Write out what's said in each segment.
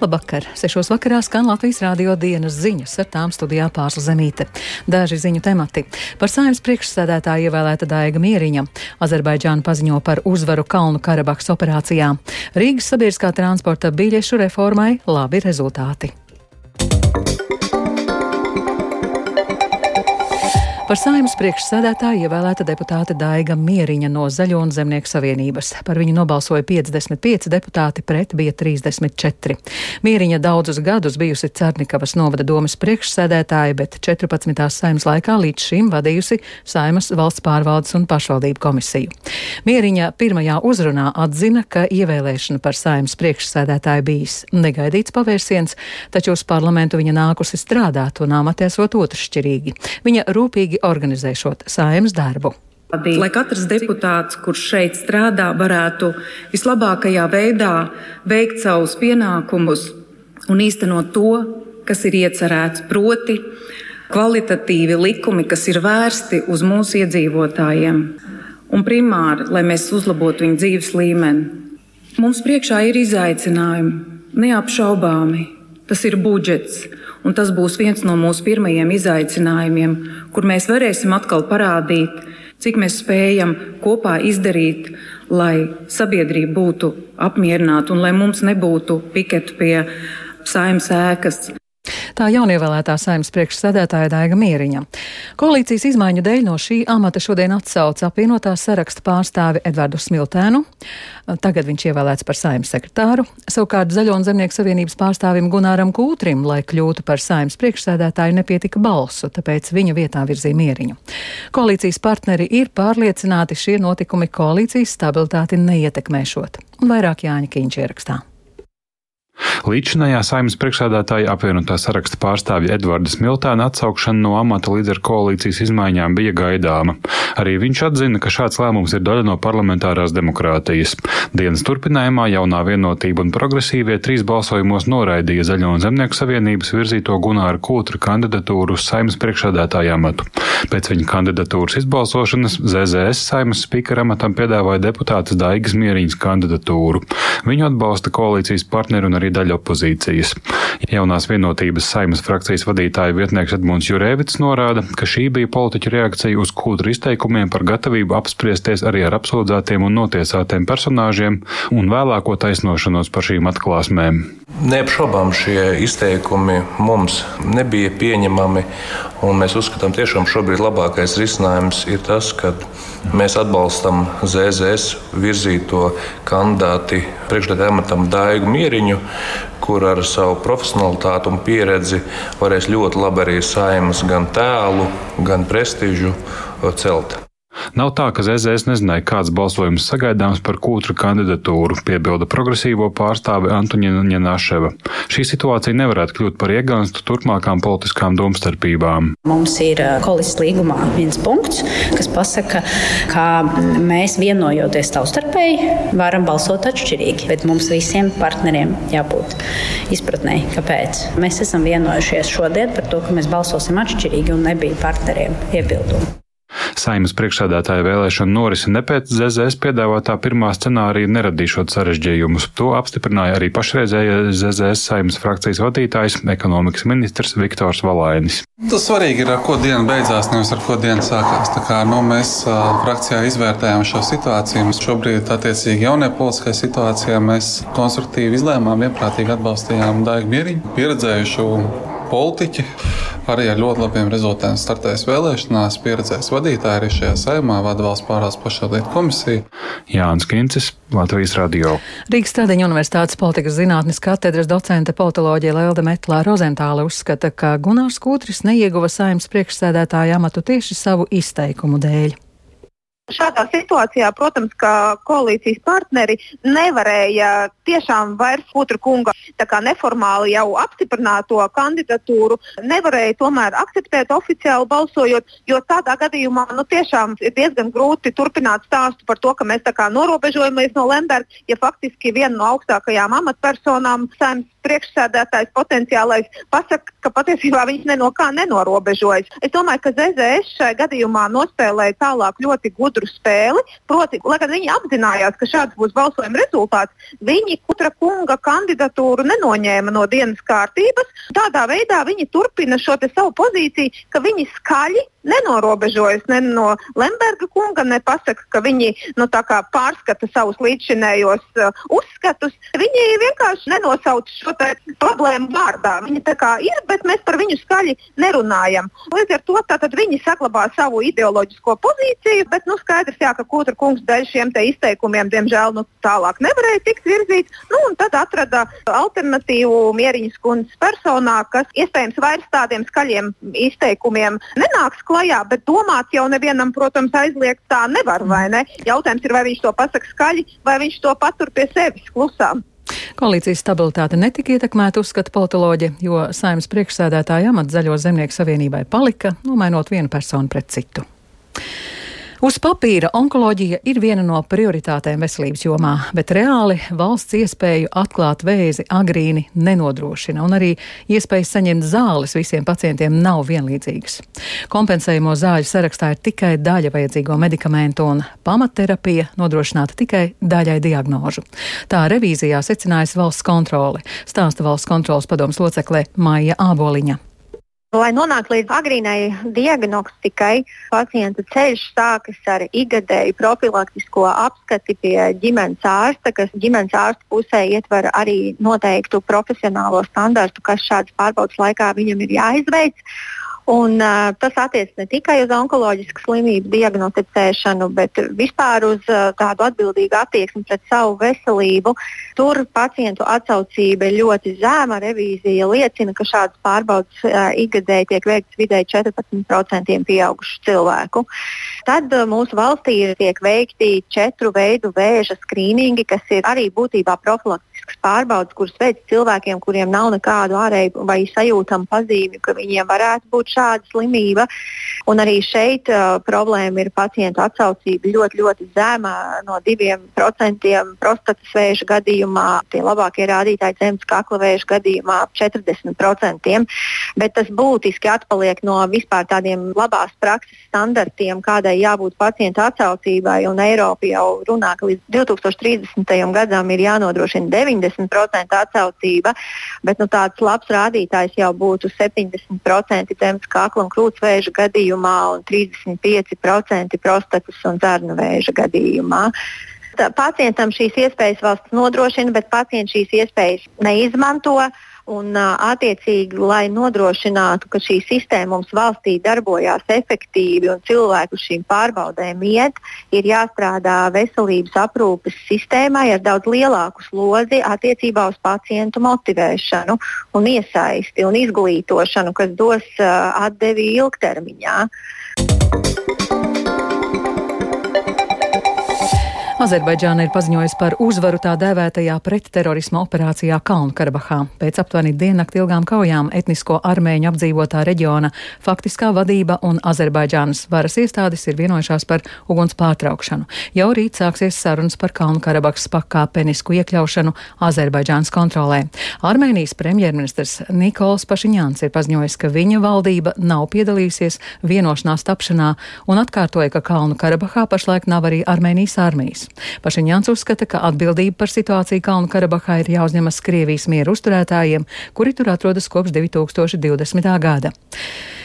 Labvakar! Sešos vakarā skan Latvijas rādio dienas ziņas, ar tām studijā pārsla zemīte. Daži ziņu temati. Par saimnes priekšsēdētāju ievēlēta Daiga Mieriņa. Azerbaidžāna paziņo par uzvaru Kalnu Karabahas operācijā. Rīgas sabiedriskā transporta biļešu reformai labi rezultāti. Par saimnes priekšsēdētāju ievēlēta deputāte Daiga Mieriņa no Zaļo un Zemnieku savienības. Par viņu nobalsoja 55 deputāti, pret bija 34. Mieriņa daudzus gadus bijusi Cernikavas novada domas priekšsēdētāja, bet 14. saimnes laikā līdz šim vadījusi saimas valsts pārvaldes un pašvaldību komisiju. Mieriņa pirmajā uzrunā atzina, ka ievēlēšana par saimas priekšsēdētāju bijis negaidīts pavērsiens, taču uz parlamentu viņa nākusi strādāt un amatēsot otršķirīgi. Viņa rūpīgi organizēšot saimas darbu. Lai katrs deputāts, kurš šeit strādā, varētu vislabākajā veidā veikt savus pienākumus un īstenot to, kas ir iecerēts, proti, kvalitatīvi likumi, kas ir vērsti uz mūsu iedzīvotājiem, un primāri, lai mēs uzlabotu viņu dzīves līmeni. Mums priekšā ir izaicinājumi, neapšaubāmi. Tas ir budžets, un tas būs viens no mūsu pirmajiem izaicinājumiem, kur mēs varēsim atkal parādīt, cik mēs spējam kopā izdarīt, lai sabiedrība būtu apmierināta un lai mums nebūtu piketu pie saimnes ēkas. Tā jaunievēlētā saimnes priekšsēdētāja Daiga Mieriņa. Koalīcijas izmaiņu dēļ no šī amata šodien atsauca apvienotā saraksta pārstāvi Edvardu Smiltēnu. Tagad viņš ievēlēts par saimnes sekretāru. Savukārt Zaļo un Zemnieku savienības pārstāvim Gunāram Kūtrim, lai kļūtu par saimnes priekšsēdētāju, nepietika balsu, tāpēc viņa vietā virzīja Mieriņu. Koalīcijas partneri ir pārliecināti, šie notikumi koalīcijas stabilitāti neietekmēšot. Un vairāk Jāņa Kīņš ierakstā. Līdzinājā saimnes priekšsēdētāja apvienotā saraksta pārstāvja Edvardas Miltēna atsaukšana no amata līdz ar koalīcijas izmaiņām bija gaidāma. Arī viņš atzina, ka šāds lēmums ir daļa no parlamentārās demokrātijas. Dienas turpinājumā jaunā vienotība un progresīvie trīs balsojumos noraidīja Zaļo un Zemnieku savienības virzīto Gunāra Kūtra kandidatūru uz saimnes priekšsēdētāja amatu. Pēc viņa kandidatūras izbalsošanas ZZS saimnes spīkera amatam piedāvāja deputātes Daigas Mieriņas kandidatūru. Viņu atbalsta koalīcijas partneri un arī daļa opozīcijas. Jaunās vienotības saimas frakcijas vadītāja vietnieks Edmunds Jurēvits norāda, ka šī bija politiķu reakcija uz kūdru izteikumiem par gatavību apspriesties arī ar apsūdzētiem un notiesātiem personāžiem un vēlāko taisnošanos par šīm atklāsmēm. Neapšaubām šie izteikumi mums nebija pieņemami, mēs uzskatām, tiešām šobrīd labākais risinājums ir tas, ka mēs atbalstam ZZS virzīto kandidāti priekšstādājumu amatam Daigu Mieriņu, kur ar savu profesionalitāti un pieredzi varēs ļoti labi arī saimas gan tēlu, gan prestižu celt. Nav tā, ka ZZS nezināja, kāds balsojums sagaidāms par kūtra kandidatūru, piebilda progresīvo pārstāve Antoņina Ņenaševa. Šī situācija nevarētu kļūt par iegānstu turpmākām politiskām domstarpībām. Mums ir koalīcijas līgumā viens punkts, kas pasaka, ka mēs vienojoties savstarpēji varam balsot atšķirīgi, bet mums visiem partneriem jābūt izpratnē, kāpēc. Mēs esam vienojušies šodien par to, ka mēs balsosim atšķirīgi un nebija partneriem iebildumu. Saimas priekšsēdētāja vēlēšana norise ne pēc ZZS piedāvātā pirmā scenārija neradīšot sarežģījumus. To apstiprināja arī pašreizējais ZZS saimas frakcijas vadītājs, ekonomikas ministrs Viktors Valainis. Tas svarīgi ir, ar ko diena beidzās, nevis ar ko diena sākās. Tā kā, nu, mēs uh, frakcijā izvērtējām šo situāciju. Mēs šobrīd, attiecīgi, jaunajā politiskajā situācijā, mēs konstruktīvi izlēmām, vienprātīgi atbalstījām Daigu Mieriņu, pieredzējušu politiķi, arī ar ļoti labiem rezultātiem startējas vēlēšanās, pieredzējis vadītāji arī šajā saimā, vada valsts pārās pašvaldību komisiju. Jānis Kincis, Latvijas radio. Rīgas Stradiņa Universitātes politikas zinātnes katedras docente politoloģija Lelda Metlā Rozentāla uzskata, ka Gunārs Kūtris neieguva saimnes priekšsēdētāja amatu tieši savu izteikumu dēļ. Šādā situācijā, protams, ka koalīcijas partneri nevarēja tiešām vairs Putra kunga neformāli jau apstiprināto kandidatūru, nevarēja tomēr akceptēt oficiāli balsojot, jo tādā gadījumā nu, tiešām ir diezgan grūti turpināt stāstu par to, ka mēs norobežojamies no Lemberga, ja faktiski viena no augstākajām amatpersonām saimnes priekšsēdētājs potenciālais pasaka, ka patiesībā viņš ne no kā nenorobežojas. Es domāju, ka ZZS šajā gadījumā nospēlēja tālāk ļoti gudru otru spēli. Proti, lai gan viņi apzinājās, ka šāds būs balsojuma rezultāts, viņi Kutra kunga kandidatūru nenoņēma no dienas kārtības. Tādā veidā viņi turpina šo savu pozīciju, ka viņi skaļi nenorobežojas ne no Lemberga kunga, ne pasaka, ka viņi nu, pārskata savus līdzšinējos uh, uzskatus. Viņi vienkārši nenosauc šo problēmu vārdā. Viņi tā kā ir, bet mēs par viņu skaļi nerunājam. Līdz ar to viņi saglabā savu ideoloģisko pozīciju, bet nu, skaidrs, jā, ka Kūtra kungs dēļ šiem izteikumiem, diemžēl, nu, tālāk nevarēja tikt virzīts. Nu, tad atrada alternatīvu mieriņas kundzes personā, kas iespējams vairs tādiem skaļiem izteikumiem nenāks klajā, bet domāt jau nevienam, protams, aizliegt tā nevar. Ne? Jautājums ir, vai viņš to pasaka skaļi, vai viņš to patur pie sevis klusām. Koalīcijas stabilitāte netika ietekmēta, uzskata politoloģi, jo saimnes priekšsēdētāja amats Zaļo zemnieku savienībai palika, nomainot vienu personu pret citu. Uz papīra onkoloģija ir viena no prioritātēm veselības jomā, bet reāli valsts iespēju atklāt vēzi agrīni nenodrošina, un arī iespējas saņemt zāles visiem pacientiem nav vienlīdzīgas. Kompensējumu zāļu sarakstā ir tikai daļa vajadzīgo medikamentu, un pamatterapija nodrošināta tikai daļai diagnožu. Tā revīzijā secinājusi valsts kontrole, stāsta valsts kontrolas padomas loceklē Maija Āboliņa. Lai nonāktu līdz agrīnai diagnostikai, pacienta ceļš sākas ar ikgadēju profilaktisko apskati pie ģimenes ārsta, kas ģimenes ārsta pusē ietver arī noteiktu profesionālo standartu, kas šādas pārbaudas laikā viņam ir jāizveic. Un, uh, tas attiecas ne tikai uz onkoloģisku slimību diagnosticēšanu, bet vispār uz uh, tādu atbildīgu attieksmi pret savu veselību. Tur pacientu atsaucība ir ļoti zema. Revīzija liecina, ka šādas pārbaudas uh, ikgadēji tiek veikts vidēji 14% pieaugušu cilvēku. Tad uh, mūsu valstī tiek veikti četru veidu vēža skrīningi, kas ir arī būtībā profilaktisks pārbaudas, kuras veids cilvēkiem, kuriem nav nekādu ārēju vai sajūtamu pazīmi, ka viņiem varētu būt šāda slimība. Un arī šeit uh, problēma ir pacientu atsaucība ļoti, ļoti zema no 2% prostatas vēža gadījumā, tie labākie rādītāji zemes kakla vēža gadījumā 40%. Bet tas būtiski atpaliek no vispār tādiem labās prakses standartiem, kādai jābūt pacientu atsaucībai. Eiropa jau runā, ka līdz 2030. gadam ir jānodrošina 90% atsaucība, bet nu, tāds labs rādītājs jau būtu 70% zemes kakla un krūts vēža gadījumā un 35% prostatas un zarnu vēža gadījumā. Pacientam šīs iespējas valsts nodrošina, bet pacients šīs iespējas neizmanto. Un, attiecīgi, lai nodrošinātu, ka šī sistēma mums valstī darbojās efektīvi un cilvēku šīm pārbaudēm iet, ir jāstrādā veselības aprūpes sistēmai ar daudz lielāku slodzi attiecībā uz pacientu motivēšanu, un iesaisti un izglītošanu, kas dos atdevi ilgtermiņā. Azerbaidžāna ir paziņojusi par uzvaru tā dēvētajā pretterorisma operācijā Kalnu-Karabahā. Pēc aptuveni diennakti ilgām kaujām etnisko armēņu apdzīvotā reģiona faktiskā vadība un Azerbaidžānas varas iestādes ir vienojušās par uguns pārtraukšanu. Jau rīt sāksies sarunas par Kalnu-Karabahas pakāpenisku iekļaušanu Azerbaidžānas kontrolē. Armēnijas premjerministrs Nikols Pašiņāns ir paziņojis, ka viņa valdība nav piedalījusies vienošanās tapšanā un atkārtoja, ka Kalnu-Karabahā pašlaik nav arī Armēnijas armijas. Pašiņāns uzskata, ka atbildība par situāciju Kalnu Karabahā ir jāuzņemas Krievijas mieru uzturētājiem, kuri tur atrodas kopš 2020. gada.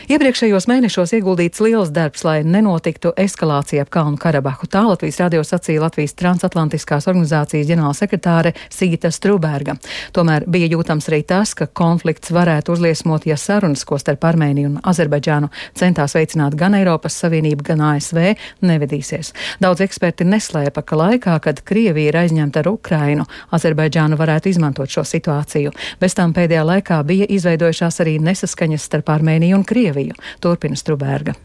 Iepriekšējos mēnešos ieguldīts liels darbs, lai nenotiktu eskalācija ap Kalnu Karabahu. Tā Latvijas radio sacīja Latvijas transatlantiskās organizācijas ģenerālsekretāre Sīta Strubērga. Tomēr bija jūtams arī tas, ka konflikts varētu uzliesmot, ja sarunas, ko starp Armēniju un Azerbaidžānu centās veicināt gan Eiropas Savienība, gan ASV, nevedīsies. Daudz eksperti neslēpa, ka laikā, kad Krievija ir aizņemta ar Ukrainu, Azerbaidžāna varētu izmantot šo situāciju. Bez tam pēdējā laikā bija izveidojušās arī nesaskaņas starp Armēniju un. Krieviju, turpina Strubērga.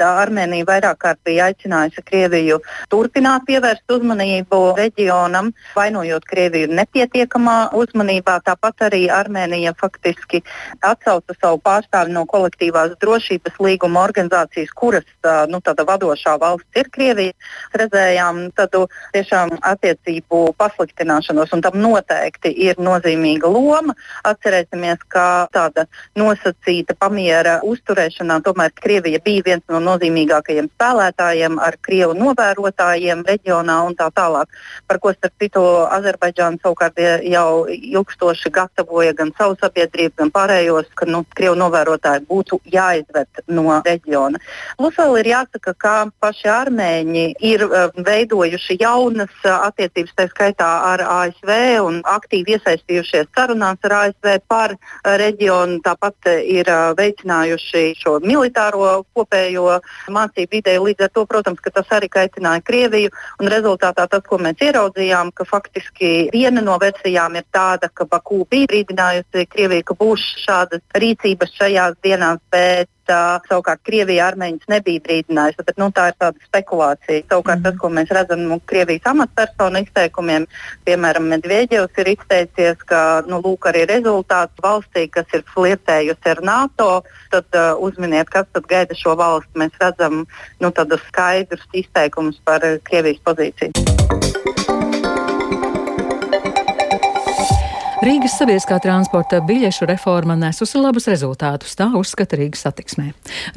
Armēnija vairāk kārt bija aicinājusi Krieviju turpināt pievērst uzmanību reģionam, vainojot Krieviju nepietiekamā uzmanībā. Tāpat arī Armēnija faktiski atsauca savu pārstāvi no kolektīvās drošības līguma organizācijas, kuras nu, vadošā valsts ir Krievija. Redzējām tādu tiešām attiecību pasliktināšanos, un tam noteikti ir nozīmīga loma. Atcerēsimies, ka tāda nosacīta pamiera uzturēšanā tomēr Krievija bija viens no nozīmīgākajiem spēlētājiem, ar krievu novērotājiem reģionā un tā tālāk. Par ko starp citu Azerbaidžāna savukārt jau ilgstoši gatavoja gan savu sabiedrību, gan pārējos, ka nu, krievu novērotāji būtu jāizved no reģiona. Plus vēl ir jāsaka, ka paši armēņi ir uh, veidojuši jaunas uh, attiecības, tā skaitā ar ASV un aktīvi iesaistījušies sarunās ar ASV par uh, reģionu. Tāpat ir veicinājuši šo militāro kopējo mācību ideju. Līdz ar to, protams, tas arī kaitināja Krieviju. Rezultātā tas, ko mēs ieraudzījām, ka faktiski viena no versijām ir tāda, ka Baku bija brīdinājusi Krieviju, ka būs šādas rīcības šajās dienās, bet Uh, savukārt Krievija armēņus nebija brīdinājusi. Bet, nu, tā ir tāda spekulācija. Savukārt mm. tas, ko mēs redzam no nu, Krievijas amatpersonu izteikumiem, piemēram, Medvedevs ir izteicies, ka nu, lūk, arī rezultāts valstī, kas ir flirtējusi ar NATO, tad uh, uzminiet, kas tad gaida šo valsti. Mēs redzam nu, tādus skaidrus izteikumus par Krievijas pozīciju. Rīgas sabiedriskā transporta biļešu reforma nesusi labus rezultātus, tā uzskata Rīgas satiksmē.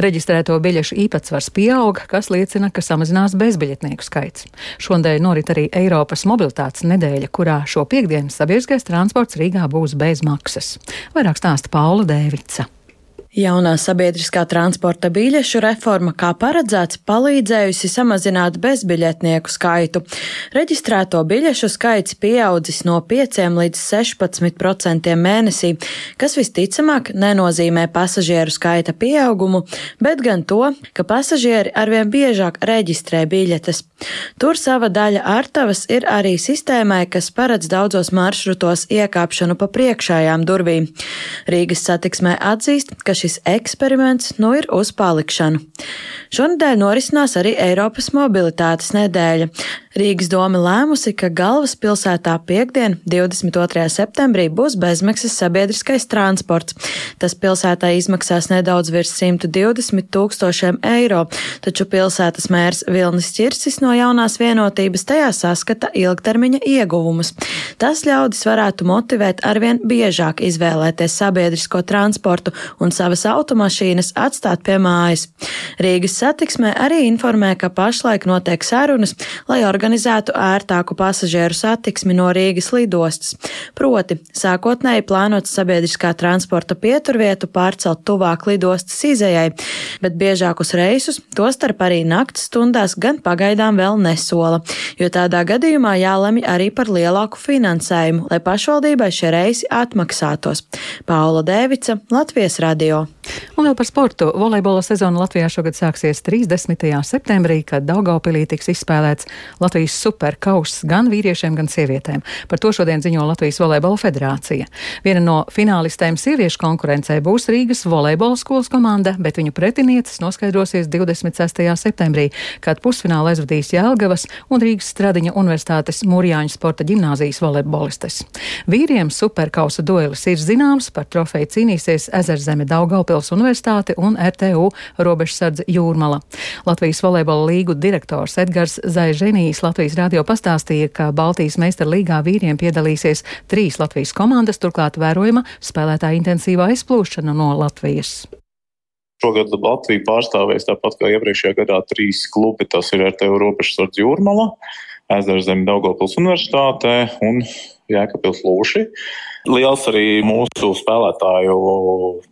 Reģistrēto biļešu īpatsvars pieaug, kas liecina, ka samazinās bezbiļetnieku skaits. Šodien norit arī Eiropas mobilitātes nedēļa, kurā šo piekdienu sabiedriskais transports Rīgā būs bez maksas. Vairāk stāsta Paula Dēvica. Jaunā sabiedriskā transporta biļešu reforma, kā paredzēts, palīdzējusi samazināt bezbiļetnieku skaitu. Reģistrēto biļešu skaits pieaudzis no 5 līdz 16% mēnesī, kas visticamāk nenozīmē pasažieru skaita pieaugumu, bet gan to, ka pasažieri arvien biežāk reģistrē biļetes. Tur sava daļa ārtavas ir arī sistēmai, kas paredz daudzos maršrutos iekāpšanu pa priekšējām durvīm. Rīgas satiksmē atzīst, ka šī šis eksperiments nu ir uz palikšanu. Šonadēļ norisinās arī Eiropas mobilitātes nedēļa. Rīgas doma lēmusi, ka galvaspilsētā piekdien, 22. septembrī, būs bezmaksas sabiedriskais transports. Tas pilsētā izmaksās nedaudz virs 120 tūkstošiem eiro, taču pilsētas mērs Vilnis Čirsis no jaunās vienotības tajā saskata ilgtermiņa ieguvumus. Tas ļaudis varētu motivēt arvien biežāk izvēlēties sabiedrisko transportu un savas automašīnas atstāt pie mājas. Rīgas satiksmē arī informē, ka pašlaik notiek sarunas, lai organizētu ērtāku pasažieru satiksmi no Rīgas lidostas. Proti, sākotnēji plānots sabiedriskā transporta pieturvietu pārcelt tuvāk lidostas izējai, bet biežākus reisus, tostarp arī naktas stundās, gan pagaidām vēl nesola, jo tādā gadījumā jālemj arī par lielāku finansējumu, lai pašvaldībai šie reisi atmaksātos. Paula Dēvica, Latvijas radio. Un vēl par sportu. Volejbola sezona Latvijā šogad sāksies 30. septembrī, kad Daugavpilī tiks izspēlēts Latvijas superkauss gan vīriešiem, gan sievietēm. Par to šodien ziņo Latvijas Volejbola federācija. Viena no finālistēm sieviešu konkurencē būs Rīgas volejbola skolas komanda, bet viņu pretinieces noskaidrosies 26. septembrī, kad pusfinālā aizvadīs Jēlgavas un Rīgas Stradiņa Universitātes Mūrjāņu sporta ģimnāzijas volejbolistes. Vīriem superkausa duelis ir zināms, par trofeju cīnīsies Ezerzeme Daugavpilī. Daugavpils Universitāte un RTU robežsardze Jūrmala. Latvijas volejbola līgu direktors Edgars Zaiženīs Latvijas radio pastāstīja, ka Baltijas meistara līgā vīriem piedalīsies trīs Latvijas komandas, turklāt vērojama spēlētāja intensīvā izplūšana no Latvijas. Šogad Latviju pārstāvēs tāpat kā iepriekšējā gadā trīs klubi. Tas ir RTU robežsardze Jūrmala, Ezerzeme Daugavpils Universitāte un Jēkabils Lūši liels arī mūsu spēlētāju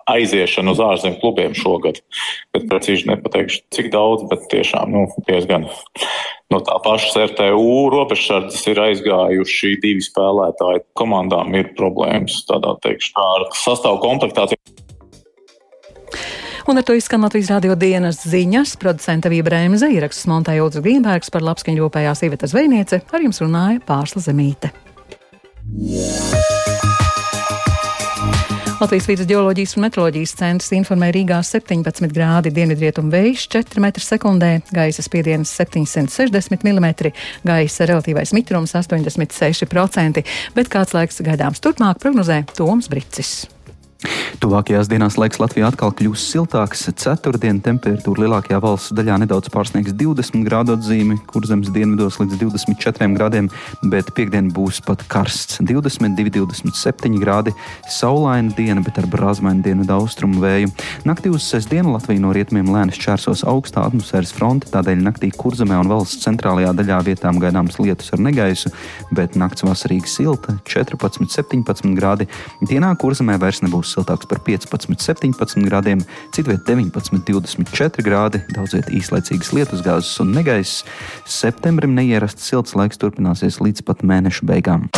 aiziešana uz ārzemju klubiem šogad. Bet precīzi nepateikšu, cik daudz, bet tiešām nu, diezgan. No tā paša RTU robežsardzes ir aizgājuši divi spēlētāji. Komandām ir problēmas tādā teikšu, ar sastāvu komplektāciju. Un ar to izskan Latvijas radio dienas ziņas. Producenta Vība Brēmze ieraksts montēja Ulris Grīnbergs par labskaņu jūpējās sievietes zvejniece. Ar jums runāja Pārsla Zemīte. Yeah. Latvijas vidus geoloģijas un meteoroloģijas centrs informē Rīgā 17 grādi dienvidrietumu vējš 4 m2, gaisa spiediens 760 mm, gaisa relatīvais mitrums 86%, bet kāds laiks gaidāms turpmāk prognozē Toms Bricis. Tuvākajās dienās laiks Latvijā atkal kļūs siltāks. Ceturtdien temperatūra lielākajā valsts daļā nedaudz pārsniegs 20 grādu atzīmi, kur zemes dienvidos līdz 24 grādiem, bet piekdien būs pat karsts - 22, 27 grādi. Saulaina diena, bet ar brāzmainu dienvidu austrumu vēju. Naktī uz sestdienu Latvija no rietumiem lēni šķērsos augstā atmosfēras fronte, tādēļ naktī kurzemē un valsts centrālajā daļā vietām gaidāms lietus ar negaisu, bet nakts vasarīgi silta - 14, 17 grādi. Dienā kurzemē vairs nebūs siltāks par 15, 17 grādiem, citviet 19, 24 grādi, daudziet īslaicīgas lietus gāzes un negaiss. Septembrim neierasts silts laiks turpināsies līdz pat mēneša beigām.